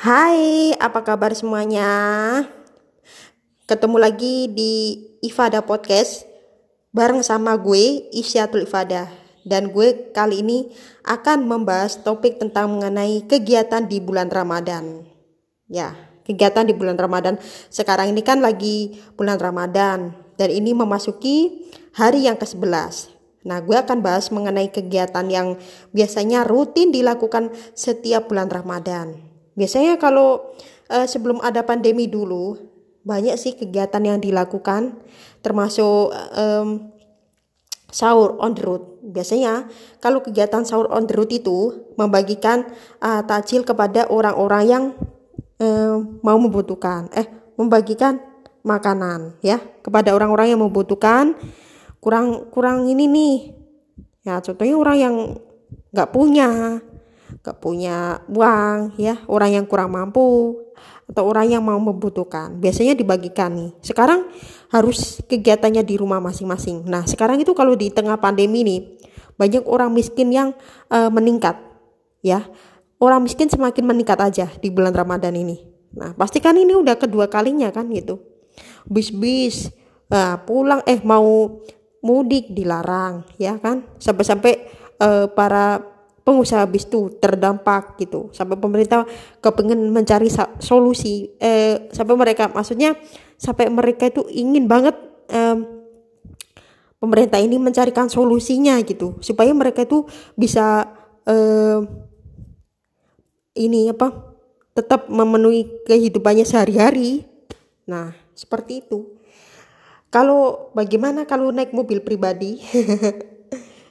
Hai, apa kabar semuanya? Ketemu lagi di Ifada Podcast bareng sama gue Isyatul Ifada dan gue kali ini akan membahas topik tentang mengenai kegiatan di bulan Ramadan. Ya, kegiatan di bulan Ramadan. Sekarang ini kan lagi bulan Ramadan dan ini memasuki hari yang ke-11. Nah, gue akan bahas mengenai kegiatan yang biasanya rutin dilakukan setiap bulan Ramadan. Biasanya kalau uh, sebelum ada pandemi dulu banyak sih kegiatan yang dilakukan termasuk um, sahur on the road. Biasanya kalau kegiatan sahur on the road itu membagikan uh, takjil kepada orang-orang yang uh, mau membutuhkan. Eh, membagikan makanan ya kepada orang-orang yang membutuhkan kurang kurang ini nih ya contohnya orang yang nggak punya gak punya uang ya. Orang yang kurang mampu atau orang yang mau membutuhkan. Biasanya dibagikan nih. Sekarang harus kegiatannya di rumah masing-masing. Nah sekarang itu kalau di tengah pandemi nih banyak orang miskin yang uh, meningkat ya. Orang miskin semakin meningkat aja di bulan Ramadan ini. Nah pastikan ini udah kedua kalinya kan gitu. Bis-bis uh, pulang eh mau mudik dilarang ya kan. Sampai-sampai uh, para pengusaha bis itu terdampak gitu. Sampai pemerintah kepengen mencari solusi. Eh, sampai mereka maksudnya sampai mereka itu ingin banget eh, pemerintah ini mencarikan solusinya gitu. Supaya mereka itu bisa eh, ini apa tetap memenuhi kehidupannya sehari-hari. Nah seperti itu. Kalau bagaimana kalau naik mobil pribadi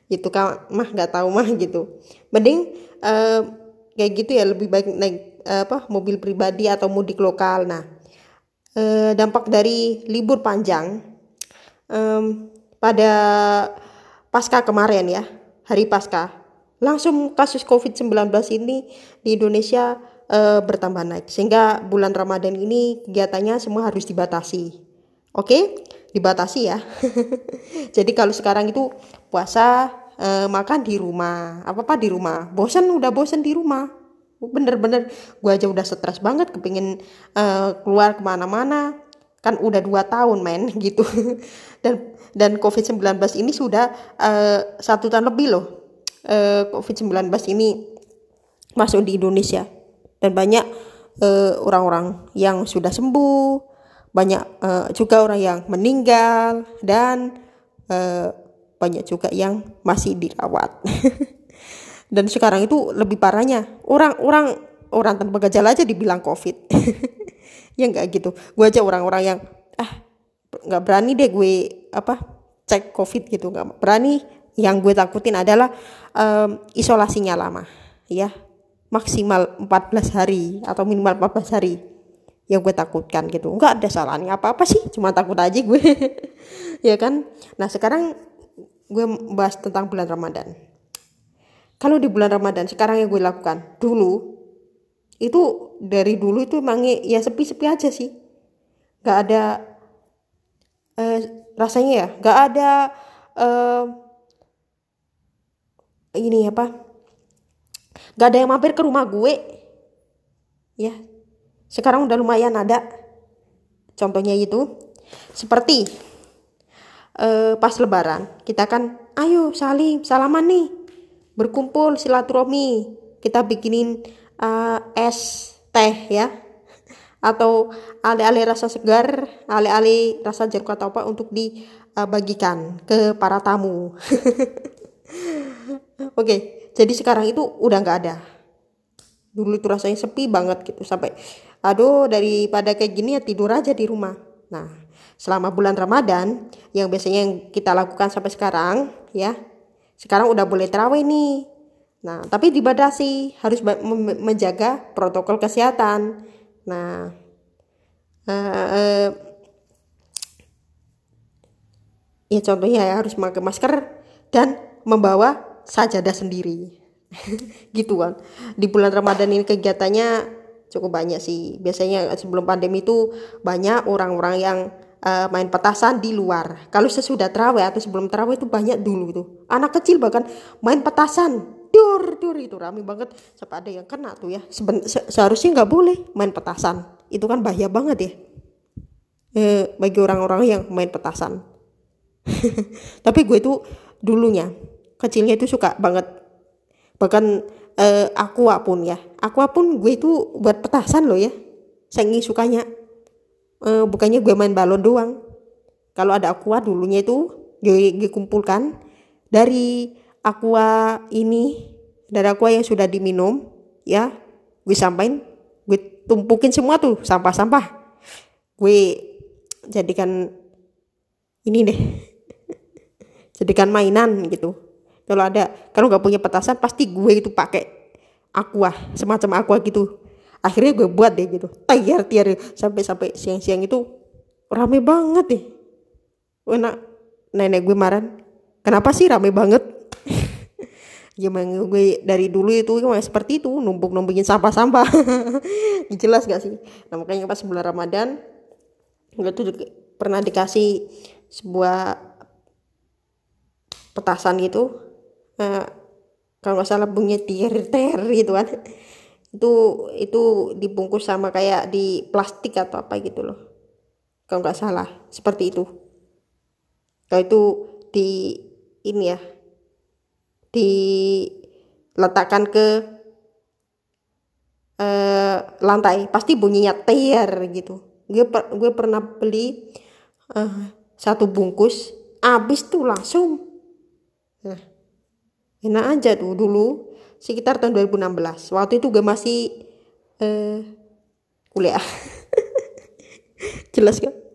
gitu kan mah nggak tahu mah gitu. Mending uh, kayak gitu ya lebih baik naik uh, apa mobil pribadi atau mudik lokal. Nah uh, dampak dari libur panjang um, pada pasca kemarin ya hari pasca langsung kasus covid-19 ini di Indonesia uh, bertambah naik. Sehingga bulan Ramadan ini kegiatannya semua harus dibatasi. Oke? okay? Dibatasi ya. Jadi kalau sekarang itu puasa eh, makan di rumah, apa apa di rumah. Bosan udah bosan di rumah. Bener-bener gue aja udah stres banget kepingin eh, keluar ke mana-mana. Kan udah dua tahun main gitu. dan dan COVID-19 ini sudah eh, satu tahun lebih loh. Eh, COVID-19 ini masuk di Indonesia. Dan banyak eh, orang-orang yang sudah sembuh, banyak uh, juga orang yang meninggal dan uh, banyak juga yang masih dirawat. dan sekarang itu lebih parahnya orang-orang orang tanpa gejala aja dibilang covid. ya enggak gitu. Gue aja orang-orang yang ah nggak berani deh gue apa cek covid gitu nggak berani. Yang gue takutin adalah um, isolasinya lama ya maksimal 14 hari atau minimal 14 hari yang gue takutkan gitu. Nggak ada salahnya apa apa sih cuma takut aja gue. Ya kan? Nah sekarang gue bahas tentang bulan Ramadan. Kalau di bulan Ramadan sekarang yang gue lakukan dulu itu dari dulu itu emang ya sepi-sepi aja sih. Nggak ada eh, rasanya ya nggak ada eh, ini apa nggak ada yang mampir ke rumah gue. Ya sekarang udah lumayan ada. Contohnya itu seperti uh, pas lebaran kita kan ayo salim salaman nih berkumpul silaturahmi kita bikinin uh, es teh ya atau ale-ale rasa segar ale-ale rasa jeruk atau apa untuk dibagikan ke para tamu oke jadi sekarang itu udah nggak ada dulu itu rasanya sepi banget gitu sampai aduh daripada kayak gini ya tidur aja di rumah. Nah selama bulan Ramadan yang biasanya yang kita lakukan sampai sekarang ya sekarang udah boleh terawih nih. Nah tapi dibatasi harus menjaga protokol kesehatan. Nah uh, uh, ya contohnya ya harus memakai masker dan membawa sajadah sendiri. Gitu kan di bulan Ramadan ini kegiatannya cukup banyak sih. Biasanya sebelum pandemi itu banyak orang-orang yang uh, main petasan di luar. Kalau sesudah terawih atau sebelum terawih itu banyak dulu itu. Anak kecil bahkan main petasan. Dor dor itu rame banget. Sampai ada yang kena tuh ya. Seben, se seharusnya nggak boleh main petasan. Itu kan bahaya banget ya. Eh, bagi orang-orang yang main petasan. Tapi gue itu dulunya kecilnya itu suka banget. Bahkan eh, aqua pun ya. Aqua pun gue itu buat petasan loh ya. Saking sukanya. Eh, bukannya gue main balon doang. Kalau ada aqua dulunya itu gue, gue kumpulkan dari aqua ini dari aqua yang sudah diminum ya. Gue sampain gue tumpukin semua tuh sampah-sampah. Gue jadikan ini deh. Jadikan mainan gitu kalau ada kalau nggak punya petasan pasti gue itu pakai aqua semacam aqua gitu. Akhirnya gue buat deh gitu. Tiar tiar sampai sampai siang-siang itu rame banget deh. Enak nenek gue marah. Kenapa sih rame banget? Gimana gue dari dulu itu emang seperti itu numpuk numpukin sampah-sampah. Jelas gak sih? Nah makanya pas bulan Ramadan gue tuh pernah dikasih sebuah petasan gitu uh, kalau nggak salah bunyi ter ter gitu kan. Itu itu dibungkus sama kayak di plastik atau apa gitu loh. Kalau nggak salah seperti itu. Kalau itu di ini ya diletakkan ke uh, lantai. Pasti bunyinya ter gitu. Gue per, gue pernah beli uh, satu bungkus habis tuh langsung enak aja tuh dulu sekitar tahun 2016 waktu itu gue masih uh, kuliah. Jelas gak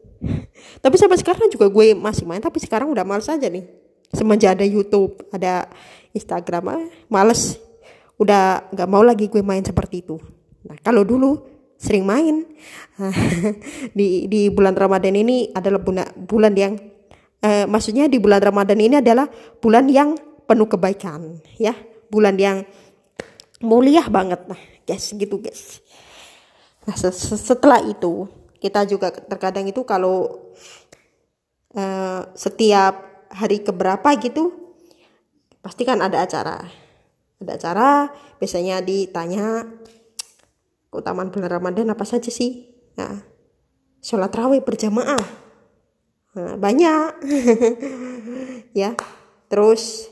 tapi sampai sekarang juga gue masih main tapi sekarang udah males aja nih. Semenjak ada YouTube ada Instagram ah, males. Udah nggak mau lagi gue main seperti itu. Nah kalau dulu sering main. Di di bulan Ramadan ini adalah bulan bulan yang eh, maksudnya di bulan Ramadan ini adalah bulan yang penuh kebaikan ya. Bulan yang mulia banget. Nah guys gitu guys. Nah setelah itu kita juga terkadang itu kalau uh, setiap hari keberapa gitu pasti kan ada acara. Ada acara biasanya ditanya keutamaan bulan Ramadan apa saja sih? Nah sholat raweh berjamaah. Nah, banyak. Ya terus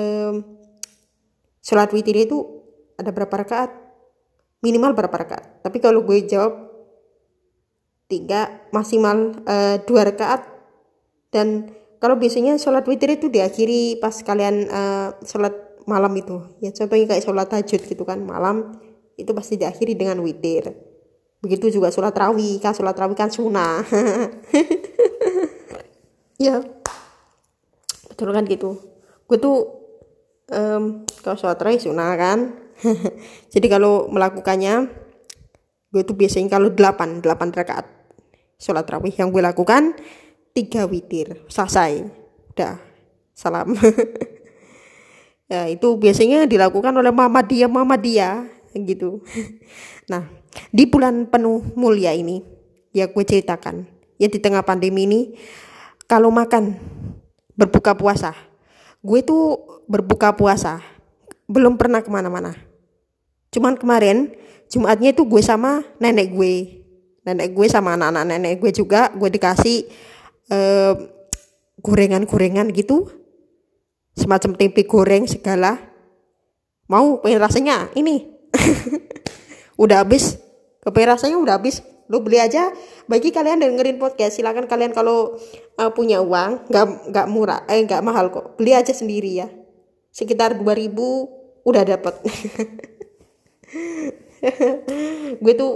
um, sholat witir itu ada berapa rakaat? Minimal berapa rakaat? Tapi kalau gue jawab tiga maksimal uh, dua rakaat. Dan kalau biasanya sholat witir itu diakhiri pas kalian uh, sholat malam itu. Ya contohnya kayak sholat tahajud gitu kan malam itu pasti diakhiri dengan witir. Begitu juga sholat rawih kan sholat rawih kan sunnah. Ya. Betul kan gitu? Gue tuh um, kalau sholat tarawih sunnah kan? Jadi kalau melakukannya gue tuh biasanya kalau 8 8 rakaat sholat tarawih yang gue lakukan tiga witir selesai. Udah salam. Ya itu biasanya dilakukan oleh mama dia mama dia gitu. Nah di bulan penuh mulia ini ya gue ceritakan ya di tengah pandemi ini kalau makan berbuka puasa gue tuh berbuka puasa. Belum pernah ke mana-mana. Cuman kemarin Jumatnya itu gue sama nenek gue. Nenek gue sama anak-anak nenek gue juga gue dikasih uh, gorengan-gorengan gitu. Semacam tempe goreng segala. Mau pengen rasanya ini. Udah habis. Kepengen rasanya udah habis lu beli aja. Bagi kalian dengerin podcast silakan kalian kalau uh, punya uang nggak nggak murah eh nggak mahal kok. Beli aja sendiri ya. Sekitar 2000 udah dapet. Gue tuh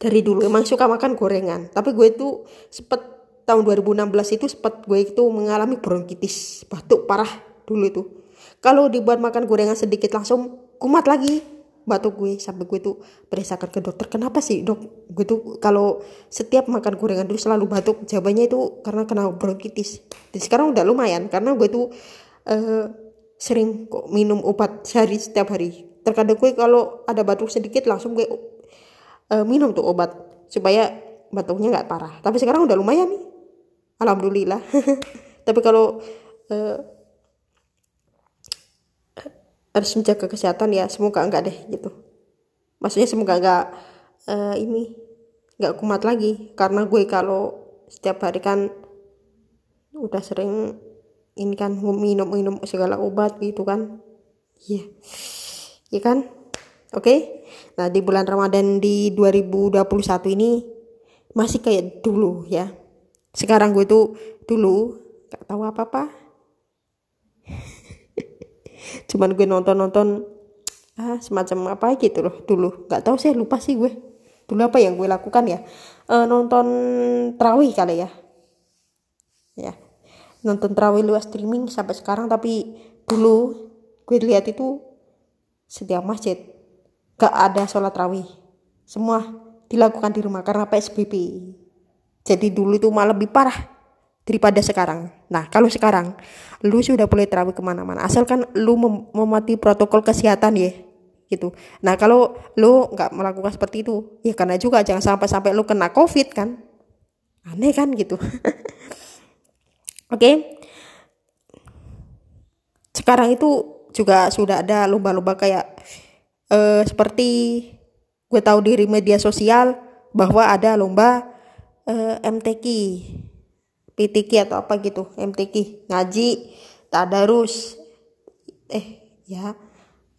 dari dulu emang suka makan gorengan. Tapi gue tuh sepet tahun 2016 itu sepet gue itu mengalami bronkitis batuk parah dulu itu. Kalau dibuat makan gorengan sedikit langsung kumat lagi batuk gue sampai gue tuh periksakan ke dokter kenapa sih dok? Gue tuh kalau setiap makan gorengan dulu selalu batuk. Jawabannya itu karena kena bronkitis. Dan sekarang udah lumayan karena gue tuh uh, sering kok minum obat sehari setiap hari. Terkadang gue kalau ada batuk sedikit langsung gue uh, minum tuh obat supaya batuknya nggak parah. Tapi sekarang udah lumayan nih. Alhamdulillah. Tapi kalau uh, harus menjaga kesehatan ya semoga enggak deh gitu. Maksudnya semoga enggak uh, ini enggak kumat lagi. Karena gue kalau setiap hari kan udah sering ini kan minum-minum segala obat gitu kan. Iya. Yeah. iya kan? Oke? Okay? nah di bulan Ramadan di 2021 ini masih kayak dulu ya. Sekarang gue tuh dulu gak tahu apa-apa cuman gue nonton-nonton ah semacam apa gitu loh dulu. Nggak tahu sih lupa sih gue. Dulu apa yang gue lakukan ya? E, nonton terawih kali ya. Ya. Nonton terawih lewat streaming sampai sekarang tapi dulu gue lihat itu setiap masjid gak ada sholat terawih. Semua dilakukan di rumah karena PSBB jadi dulu itu malah lebih parah daripada sekarang. Nah, kalau sekarang lu sudah boleh terawih ke mana-mana, asalkan lu mem mematuhi protokol kesehatan ya, gitu. Nah, kalau lu nggak melakukan seperti itu, ya karena juga jangan sampai sampai lu kena covid kan, aneh kan gitu. Oke, okay? sekarang itu juga sudah ada lomba-lomba kayak uh, seperti gue tahu di media sosial bahwa ada lomba eh, MTQ PTQ atau apa gitu MTQ ngaji tadarus eh ya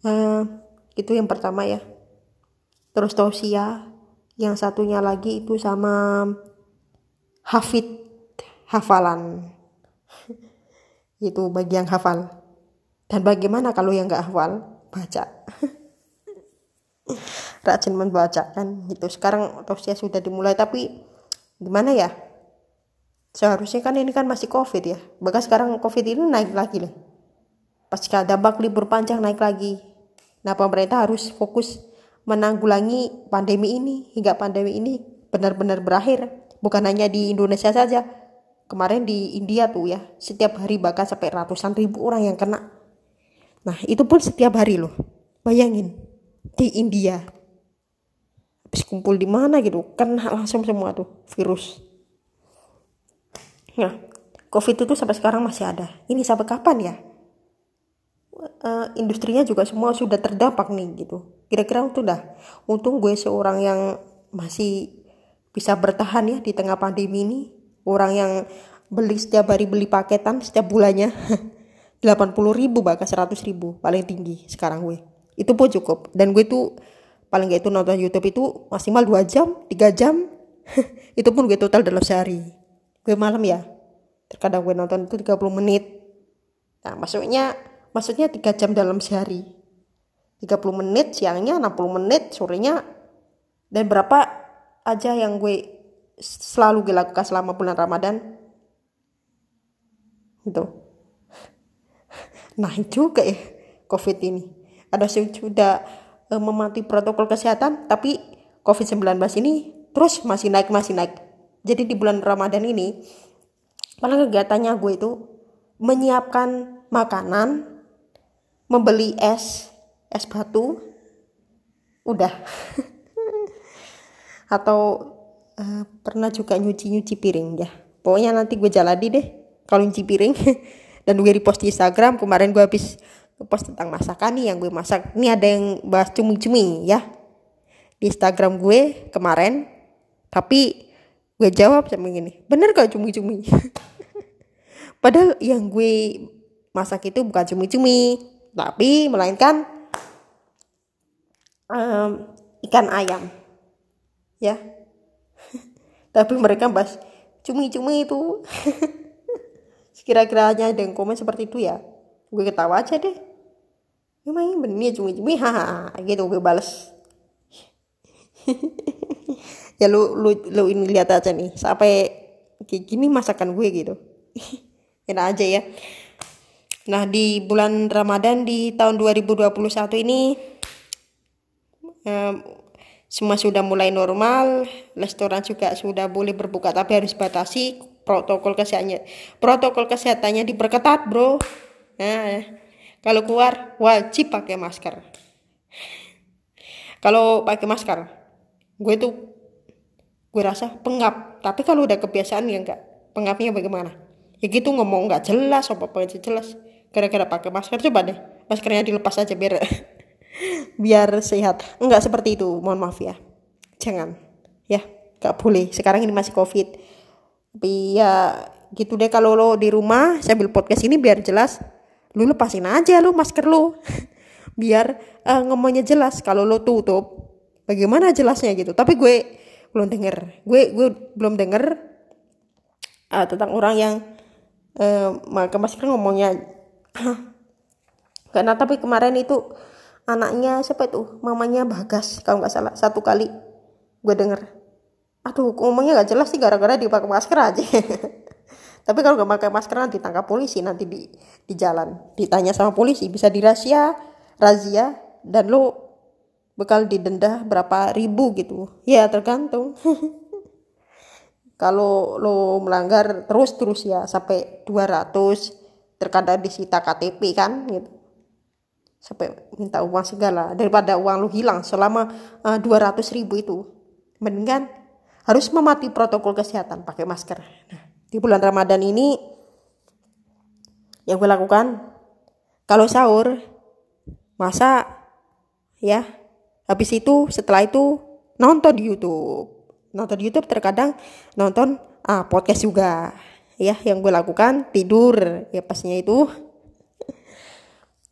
uh, itu yang pertama ya. Terus tausia yang satunya lagi itu sama hafid hafalan. Itu bagi yang hafal. Dan bagaimana kalau yang nggak hafal? Baca. Rajin membaca kan gitu. Sekarang tausia sudah dimulai tapi gimana ya seharusnya kan ini kan masih covid ya. Bahkan sekarang covid ini naik lagi loh. Pasca dampak libur panjang naik lagi. Nah pemerintah harus fokus menanggulangi pandemi ini. Hingga pandemi ini benar-benar berakhir. Bukan hanya di Indonesia saja. Kemarin di India tuh ya setiap hari bahkan sampai ratusan ribu orang yang kena. Nah itu pun setiap hari loh. Bayangin di India. Habis kumpul di mana gitu kena langsung semua tuh virus Nah, COVID itu sampai sekarang masih ada. Ini sampai kapan ya? Uh, industrinya juga semua sudah terdampak nih gitu. Kira-kira itu dah. Untung gue seorang yang masih bisa bertahan ya di tengah pandemi ini. Orang yang beli setiap hari beli paketan setiap bulannya 80 ribu bahkan 100 ribu paling tinggi sekarang gue. Itu pun cukup. Dan gue tuh paling gak itu nonton YouTube itu maksimal 2 jam, 3 jam. itu pun gue total dalam sehari gue malam ya? Terkadang gue nonton itu 30 menit. Nah maksudnya maksudnya 3 jam dalam sehari. 30 menit siangnya 60 menit sorenya. Dan berapa aja yang gue selalu gue lakukan selama bulan Ramadan? Itu nah juga ya covid ini. Ada sudah e, mematuhi protokol kesehatan tapi covid-19 ini terus masih naik masih naik jadi di bulan Ramadan ini malah kegiatannya gue itu menyiapkan makanan membeli es es batu udah. Atau uh, pernah juga nyuci-nyuci piring ya. Pokoknya nanti gue jalani deh kalau nyuci piring. Dan gue repost di Instagram kemarin gue habis post tentang masakan nih yang gue masak. Ini ada yang bahas cumi-cumi ya. Di Instagram gue kemarin. Tapi gue jawab sama gini. Bener gak cumi-cumi? Padahal yang gue masak itu bukan cumi-cumi tapi melainkan um, ikan ayam. Ya. Tapi mereka bahas cumi-cumi itu. Sekira-kiranya ada yang komen seperti itu ya. Gue ketawa aja deh. Emang bener cumi-cumi? Haha gitu gue bales ya lu lu lu ini lihat aja nih sampai kayak gini masakan gue gitu. Enak aja ya. Nah di bulan Ramadan di tahun 2021 ini um, semua sudah mulai normal restoran juga sudah boleh berbuka tapi harus batasi protokol kesehatannya protokol kesehatannya diperketat bro. Nah kalau keluar wajib pakai masker. Kalau pakai masker gue tuh gue rasa pengap. Tapi kalau udah kebiasaan ya enggak pengapnya bagaimana? Ya gitu ngomong nggak jelas apa apa jelas. Gara-gara pakai masker coba deh maskernya dilepas aja biar biar sehat. Enggak seperti itu mohon maaf ya. Jangan. Ya nggak boleh. Sekarang ini masih covid. Tapi ya gitu deh kalau lo di rumah sambil podcast ini biar jelas lu lepasin aja lu masker lu. Biar uh, ngomongnya jelas. Kalau lo tutup bagaimana jelasnya gitu? Tapi gue belum denger. Gue gue belum denger uh, tentang orang yang uh, maka masker ngomongnya karena tapi kemarin itu anaknya siapa itu? Mamanya bagas kalau nggak salah satu kali gue denger. Aduh ngomongnya nggak jelas sih gara-gara dia pakai masker aja. Tapi kalau nggak pakai masker nanti tangkap polisi nanti di di jalan. Ditanya sama polisi bisa dirahasia razia dan lo bakal didenda berapa ribu gitu. Ya tergantung. Kalau lo melanggar terus terus ya sampai 200 terkadang disita KTP kan gitu. Sampai minta uang segala daripada uang lu hilang selama uh, eh, 200 ribu itu. Mendingan harus memati protokol kesehatan pakai masker. Nah, di bulan Ramadan ini yang gue lakukan kalau sahur masa ya habis itu setelah itu nonton di YouTube nonton di YouTube terkadang nonton ah podcast juga ya yang gue lakukan tidur ya pasnya itu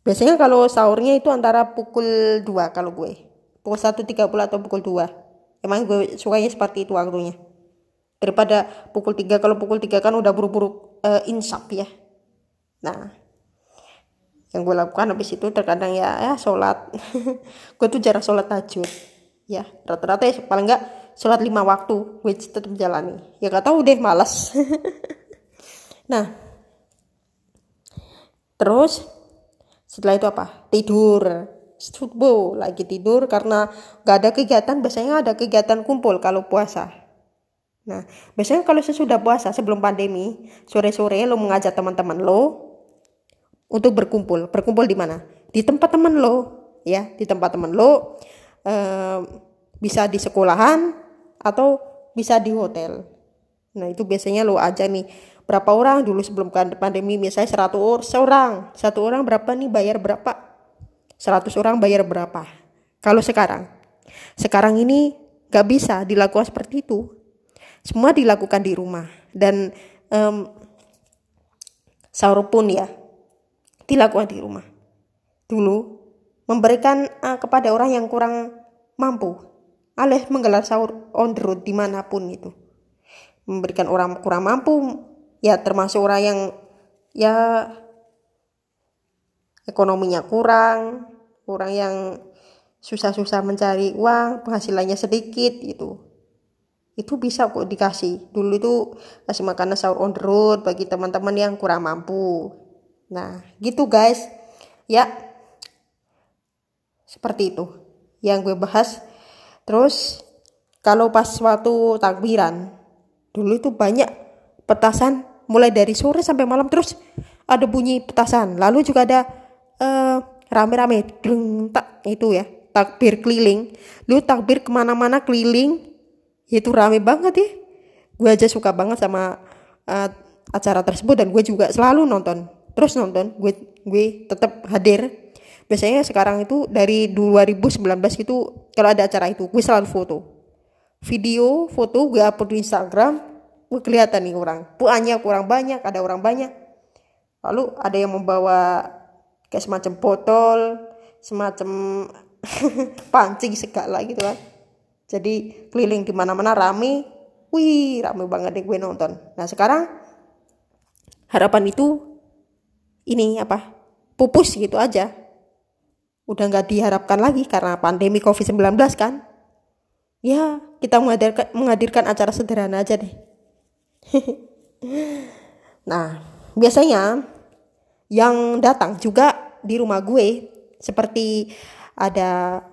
Biasanya kalau sahurnya itu antara pukul 2 kalau gue. Pukul 1.30 atau pukul 2. Emang gue sukanya seperti itu waktunya. Daripada pukul 3, kalau pukul 3 kan udah buru-buru uh, insap ya. Nah, yang gue lakukan habis itu terkadang ya, ya sholat. gue tuh jarang sholat tahajud. Ya, rata-rata ya paling enggak sholat lima waktu gue tetap jalani. Ya gak tahu deh, malas. nah, terus setelah itu apa tidur subuh lagi tidur karena gak ada kegiatan biasanya ada kegiatan kumpul kalau puasa nah biasanya kalau sesudah puasa sebelum pandemi sore-sore lo mengajak teman-teman lo untuk berkumpul. Berkumpul di mana? Di tempat teman lo ya. Di tempat teman lo eh, bisa di sekolahan atau bisa di hotel. Nah itu biasanya lo aja nih. Berapa orang? Dulu sebelum pandemi misalnya 100 seorang. Satu orang berapa nih? Bayar berapa? 100 orang bayar berapa? Kalau sekarang. Sekarang ini gak bisa dilakukan seperti itu. Semua dilakukan di rumah. Dan um, sahur pun ya dilakukan di rumah dulu memberikan uh, kepada orang yang kurang mampu alias menggelar sahur on the road di mana pun itu memberikan orang kurang mampu ya termasuk orang yang ya ekonominya kurang, orang yang susah-susah mencari uang, penghasilannya sedikit gitu. Itu bisa kok dikasih. Dulu itu kasih makanan sahur on the road bagi teman-teman yang kurang mampu. Nah, gitu guys. Ya. Seperti itu yang gue bahas. Terus kalau pas waktu takbiran, dulu itu banyak petasan mulai dari sore sampai malam terus ada bunyi petasan lalu juga ada uh, rame-rame dreng tak itu ya takbir keliling lu takbir ke mana-mana keliling itu rame banget ya gue aja suka banget sama uh, acara tersebut dan gue juga selalu nonton terus nonton gue gue tetap hadir biasanya sekarang itu dari 2019 itu kalau ada acara itu gue selalu foto video foto gue upload di Instagram Wah, kelihatan nih orang. Puannya kurang banyak, ada orang banyak. Lalu ada yang membawa kayak semacam botol, semacam pancing segala gitu kan. Jadi keliling di mana-mana rame. Wih, rame banget deh gue nonton. Nah, sekarang harapan itu ini apa? Pupus gitu aja. Udah nggak diharapkan lagi karena pandemi Covid-19 kan. Ya, kita menghadirkan, menghadirkan acara sederhana aja deh nah, biasanya yang datang juga di rumah gue seperti ada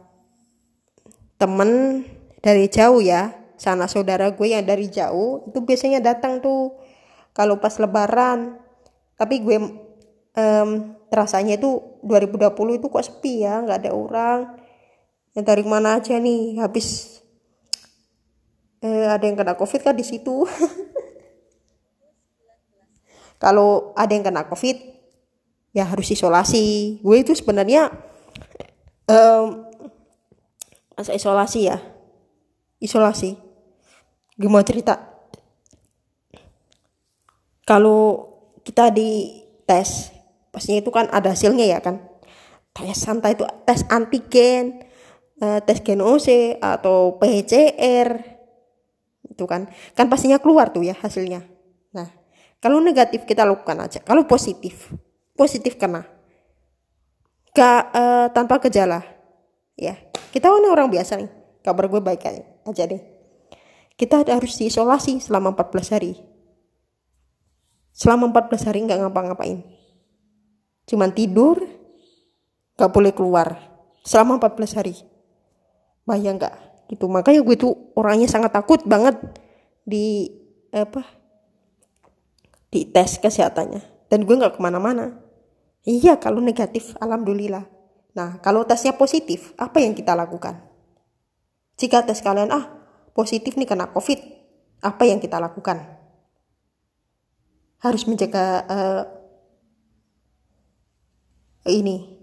temen dari jauh ya, sana saudara gue yang dari jauh itu biasanya datang tuh kalau pas lebaran. Tapi gue um, rasanya itu 2020 itu kok sepi ya, nggak ada orang. Yang dari mana aja nih, habis eh, ada yang kena covid kan di situ. kalau ada yang kena covid ya harus isolasi gue itu sebenarnya um, masa isolasi ya isolasi gue cerita kalau kita di tes pastinya itu kan ada hasilnya ya kan? Tes santai itu tes antigen uh, tes genose atau PCR itu kan. Kan pastinya keluar tuh ya hasilnya. Nah kalau negatif kita lakukan aja. Kalau positif positif kena. Gak uh, tanpa gejala. Ya kita kan orang biasa nih. Kabar gue baik aja deh. Kita harus diisolasi selama 14 hari. Selama 14 hari nggak ngapa-ngapain cuman tidur gak boleh keluar. Selama 14 hari. Bayang nggak? Gitu. Makanya gue tuh orangnya sangat takut banget di apa di tes kesehatannya. Dan gue nggak ke mana-mana. Iya kalau negatif alhamdulillah. Nah kalau tesnya positif apa yang kita lakukan? Jika tes kalian ah positif nih kena covid apa yang kita lakukan? Harus menjaga uh, ini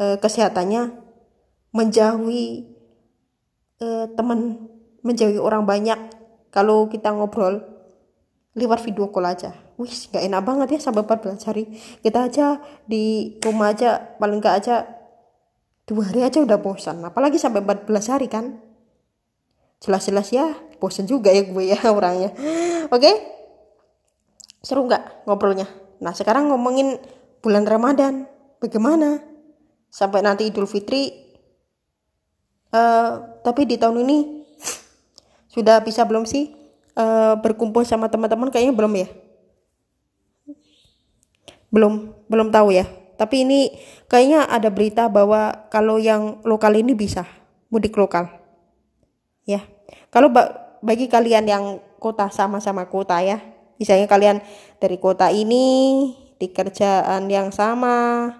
uh, kesehatannya menjauhi uh, teman menjauhi orang banyak. Kalau kita ngobrol lewat video call aja wis gak enak banget ya sampai 14 hari. Kita aja di rumah aja paling gak aja dua hari aja udah bosan apalagi sampai 14 hari kan. Jelas-jelas ya bosan juga ya gue ya orangnya. Oke? Okay? seru nggak ngobrolnya? Nah sekarang ngomongin bulan Ramadan. Bagaimana? Sampai nanti Idul Fitri Uh, tapi di tahun ini sudah bisa belum sih uh, berkumpul sama teman-teman? Kayaknya belum ya. Belum belum tahu ya. Tapi ini kayaknya ada berita bahwa kalau yang lokal ini bisa mudik lokal. Ya. Kalau ba bagi kalian yang kota sama-sama kota ya. Misalnya kalian dari kota ini di kerjaan yang sama.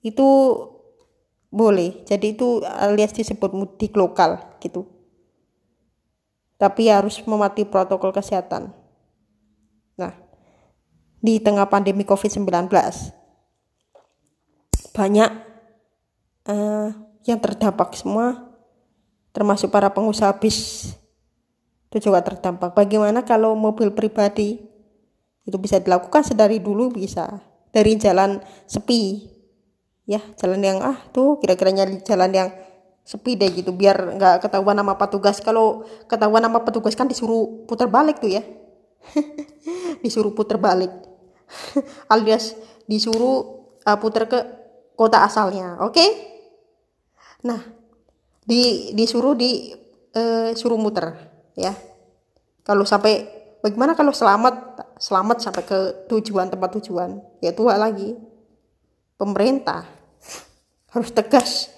Itu boleh. Jadi itu alias disebut mudik lokal gitu. Tapi harus mematuhi protokol kesehatan. Nah di tengah pandemi covid-19 banyak uh, yang terdampak semua termasuk para pengusaha bis. Itu juga terdampak. Bagaimana kalau mobil pribadi itu bisa dilakukan sedari dulu bisa. Dari jalan sepi. Ya jalan yang ah tuh kira-kira nyari jalan yang sepi deh gitu. Biar nggak ketahuan nama petugas. Kalau ketahuan nama petugas kan disuruh putar balik tuh ya. Disuruh putar balik. Alias disuruh uh, putar ke kota asalnya oke? Okay? nah di disuruh di uh, suruh muter ya. Kalau sampai bagaimana kalau selamat selamat sampai ke tujuan tempat tujuan ya tua lagi pemerintah harus tegas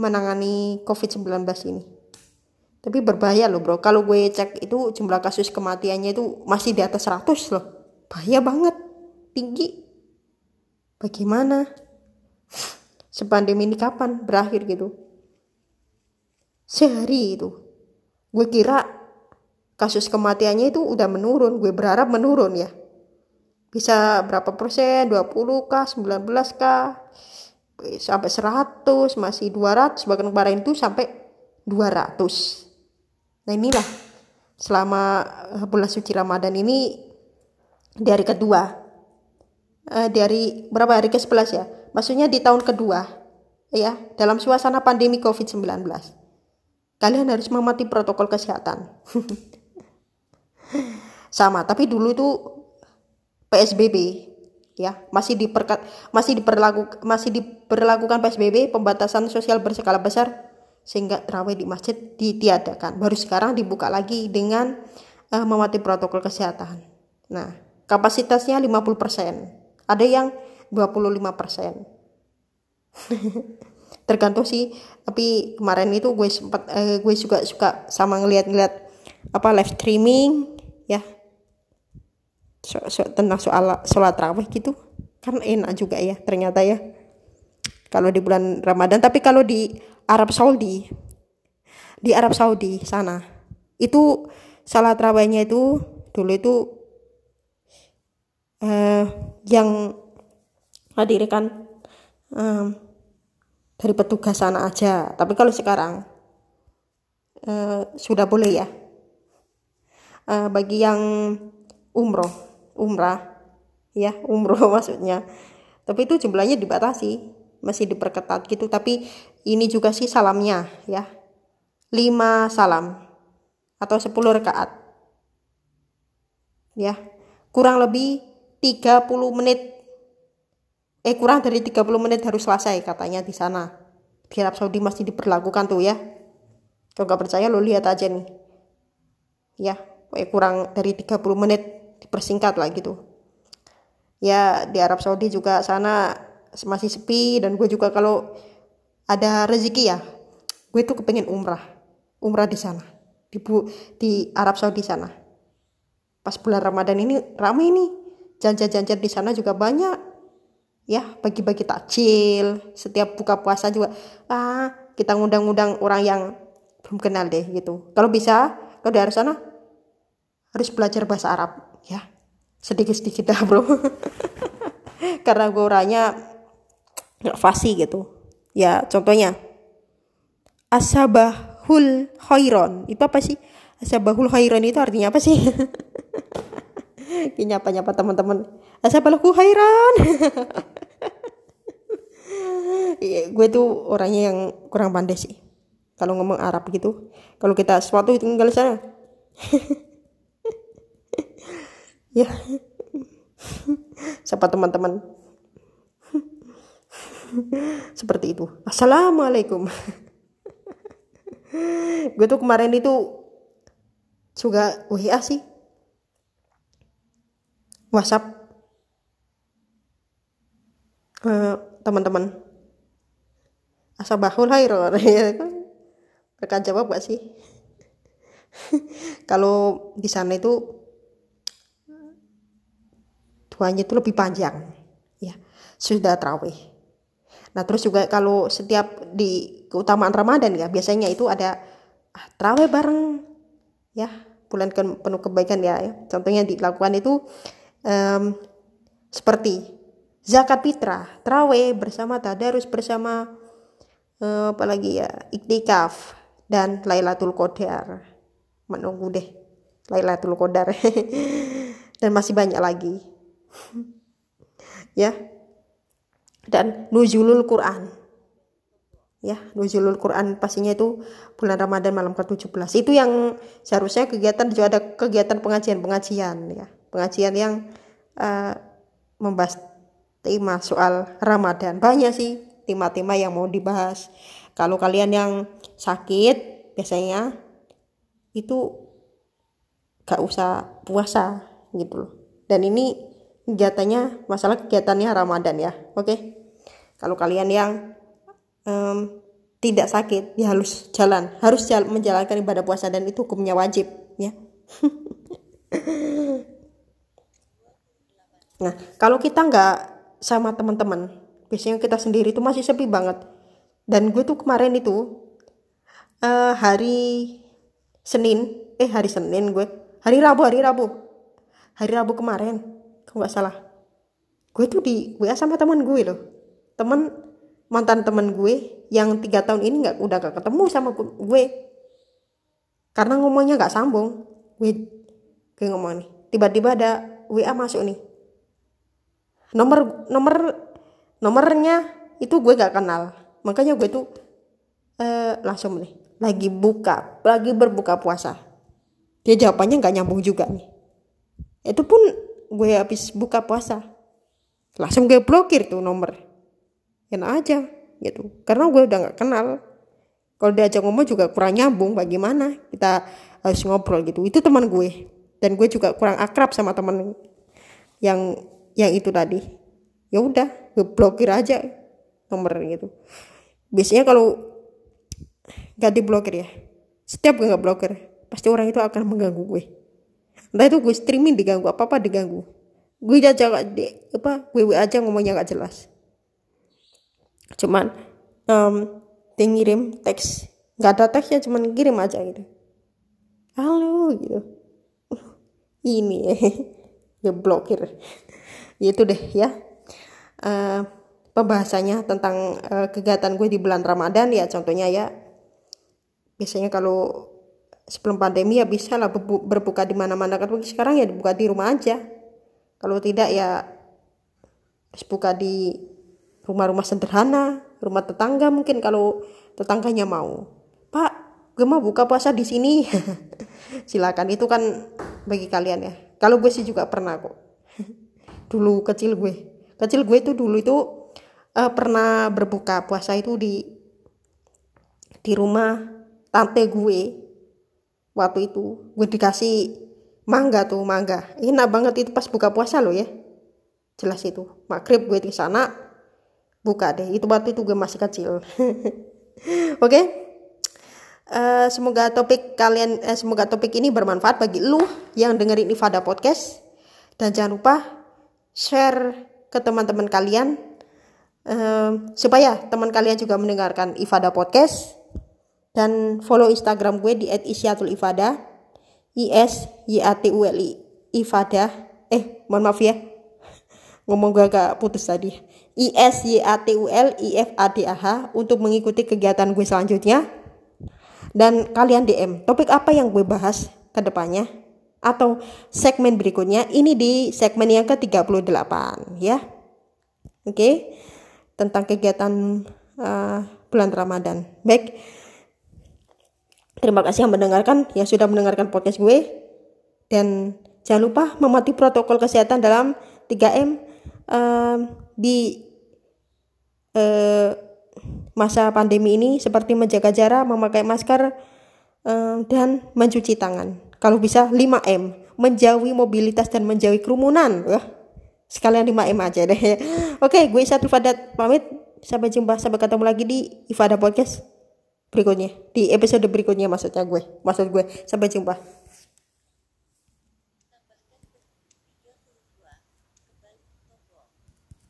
menangani COVID-19 ini. Tapi berbahaya loh bro, kalau gue cek itu jumlah kasus kematiannya itu masih di atas 100 loh. Bahaya banget, tinggi. Bagaimana? Sepandemi ini kapan berakhir gitu? Sehari itu. Gue kira kasus kematiannya itu udah menurun, gue berharap menurun ya. Bisa berapa persen, 20 kah, 19 kah? sampai 100 masih 200 bahkan kemarin itu sampai 200 nah inilah selama eh, bulan suci Ramadan ini di hari kedua. Eh, dari berapa? Hari ke 11 ya? Maksudnya di tahun kedua ya dalam suasana pandemi COVID-19 kalian harus mematuhi protokol kesehatan sama tapi dulu itu PSBB ya masih diperkat masih diperlaku masih diperlakukan PSBB pembatasan sosial berskala besar sehingga terawih di masjid ditiadakan. Baru sekarang dibuka lagi dengan uh, mematuhi protokol kesehatan. Nah kapasitasnya 50% ada yang 25% tergantung sih tapi kemarin itu gue sempat uh, gue juga suka sama ngeliat-ngeliat apa live streaming ya. So, so, tentang soal sholat raweh gitu kan enak juga ya ternyata ya. Kalau di bulan Ramadan tapi kalau di Arab Saudi di Arab Saudi sana itu sholat rawehnya itu dulu itu uh, yang hadir kan um, dari petugas sana aja. Tapi kalau sekarang uh, sudah boleh ya uh, bagi yang umroh umrah ya umroh maksudnya. Tapi itu jumlahnya dibatasi masih diperketat gitu. Tapi ini juga sih salamnya ya. 5 salam atau 10 rakaat ya kurang lebih 30 menit. Eh kurang dari 30 menit harus selesai katanya di sana. Di Arab Saudi masih diperlakukan tuh ya. Kalau nggak percaya lo lihat aja nih. Ya kurang dari 30 menit dipersingkat lah gitu. Ya di Arab Saudi juga sana masih sepi dan gue juga kalau ada rezeki ya gue tuh kepengen umrah. Umrah di sana di di Arab Saudi sana. Pas bulan Ramadan ini ramai nih janjian-janjian di sana juga banyak. Ya bagi-bagi takjil setiap buka puasa juga. Ah kita ngundang-ngundang orang yang belum kenal deh gitu. Kalau bisa kalau dari sana harus belajar bahasa Arab ya. Sedikit-sedikit dah bro. Karena gue orangnya nggak fasih gitu. Ya contohnya asabahul khairon. Itu apa sih? Asabahul khairon itu artinya apa sih? Ini apa nyapa teman-teman. Asabahul khairon. Ya, gue tuh orangnya yang kurang pandai sih. Kalau ngomong Arab gitu. Kalau kita sesuatu tinggal sana ya. Siapa teman-teman? Seperti itu. Assalamualaikum. Gue tuh kemarin itu juga WA sih. WhatsApp. Uh, teman-teman. Asabahul kan mereka jawab gak sih? Kalau di sana itu duanya itu lebih panjang ya sudah terawih. Nah terus juga kalau setiap di keutamaan Ramadan ya biasanya itu ada ah, terawih bareng ya bulan ke, penuh kebaikan ya, ya. contohnya dilakukan itu um, seperti zakat fitrah terawih bersama tadarus bersama uh, apalagi ya iktikaf dan Lailatul Qadar. Menunggu deh Lailatul Qadar. Dan masih banyak lagi ya. Dan nuzulul Quran. Ya nuzulul Quran pastinya itu bulan Ramadan malam ke-17 itu yang seharusnya kegiatan juga ada kegiatan pengajian-pengajian ya. Pengajian yang uh, membahas tema soal Ramadan. Banyak sih tema-tema yang mau dibahas. Kalau kalian yang sakit biasanya itu gak usah puasa gitu loh. Dan ini kegiatannya masalah kegiatannya Ramadan ya oke? Okay? kalau kalian yang um, tidak sakit ya harus jalan. Harus jalan, menjalankan ibadah puasa dan itu hukumnya wajib ya. Nah kalau kita nggak sama teman-teman biasanya kita sendiri itu masih sepi banget. Dan gue tuh kemarin itu uh, hari Senin eh hari Senin gue hari Rabu hari Rabu. Hari Rabu kemarin kalau nggak salah? Gue tuh di WA sama teman gue loh. Teman mantan teman gue yang tiga tahun ini nggak udah gak ketemu sama gue. Karena ngomongnya nggak sambung. Gue gue ngomong nih tiba-tiba ada WA masuk nih. Nomor nomor nomornya itu gue gak kenal. Makanya gue tuh uh, langsung nih lagi buka lagi berbuka puasa. Dia jawabannya nggak nyambung juga nih. Itu pun gue habis buka puasa. Langsung gue blokir tuh nomor. Enak aja gitu. Karena gue udah nggak kenal. Kalau diajak ngomong juga kurang nyambung bagaimana kita harus ngobrol gitu. Itu teman gue. Dan gue juga kurang akrab sama teman yang yang itu tadi. Ya udah gue blokir aja nomor gitu. Biasanya kalau gak diblokir ya setiap gue nggak blokir pasti orang itu akan mengganggu gue entah itu gue streaming diganggu apa apa diganggu. Gue aja di, apa gue aja ngomongnya gak jelas. Cuman um, dia ngirim teks. Nggak ada teksnya cuman kirim aja gitu. Halo gitu. Ini ya blokir itu deh ya. Uh, pembahasannya tentang uh, kegiatan gue di bulan Ramadan ya contohnya ya. Biasanya kalau sebelum pandemi ya bisa lah berbuka di mana-mana. Kan sekarang ya dibuka di rumah aja. Kalau tidak ya harus buka di rumah-rumah sederhana rumah tetangga mungkin kalau tetangganya mau. Pak gue mau buka puasa di sini? Silakan itu kan bagi kalian ya. Kalau gue sih juga pernah kok. Dulu kecil gue. Kecil gue itu dulu itu uh, pernah berbuka puasa itu di di rumah tante gue waktu itu. Gue dikasih mangga tuh mangga. Enak banget itu pas buka puasa loh ya. Jelas itu. Maghrib gue di sana buka deh. Itu waktu itu gue masih kecil. Oke? Okay? uh, eh, semoga topik kalian uh, semoga topik ini bermanfaat bagi lu yang dengerin Ifada podcast. Dan jangan lupa share ke teman-teman kalian uh, supaya teman kalian juga mendengarkan Ifada podcast dan follow Instagram gue di @isyatul_ifada I S Y A T U L I. Ifada eh mohon maaf ya. Ngomong gue agak putus tadi. I S Y A T U L I F A D A H untuk mengikuti kegiatan gue selanjutnya. Dan kalian DM topik apa yang gue bahas ke depannya atau segmen berikutnya. Ini di segmen yang ke-38 ya. Oke. Okay? tentang kegiatan uh, bulan Ramadan. Baik Terima kasih yang mendengarkan, yang sudah mendengarkan podcast gue. Dan jangan lupa mematuhi protokol kesehatan dalam 3M uh, di uh, masa pandemi ini seperti menjaga jarak, memakai masker, uh, dan mencuci tangan. Kalau bisa 5M, menjauhi mobilitas dan menjauhi kerumunan. Uh, sekalian 5M aja deh. Oke, gue satu Fadat pamit. Sampai jumpa, sampai ketemu lagi di Ifada Podcast berikutnya. Di episode berikutnya maksudnya gue. Maksud gue. Sampai jumpa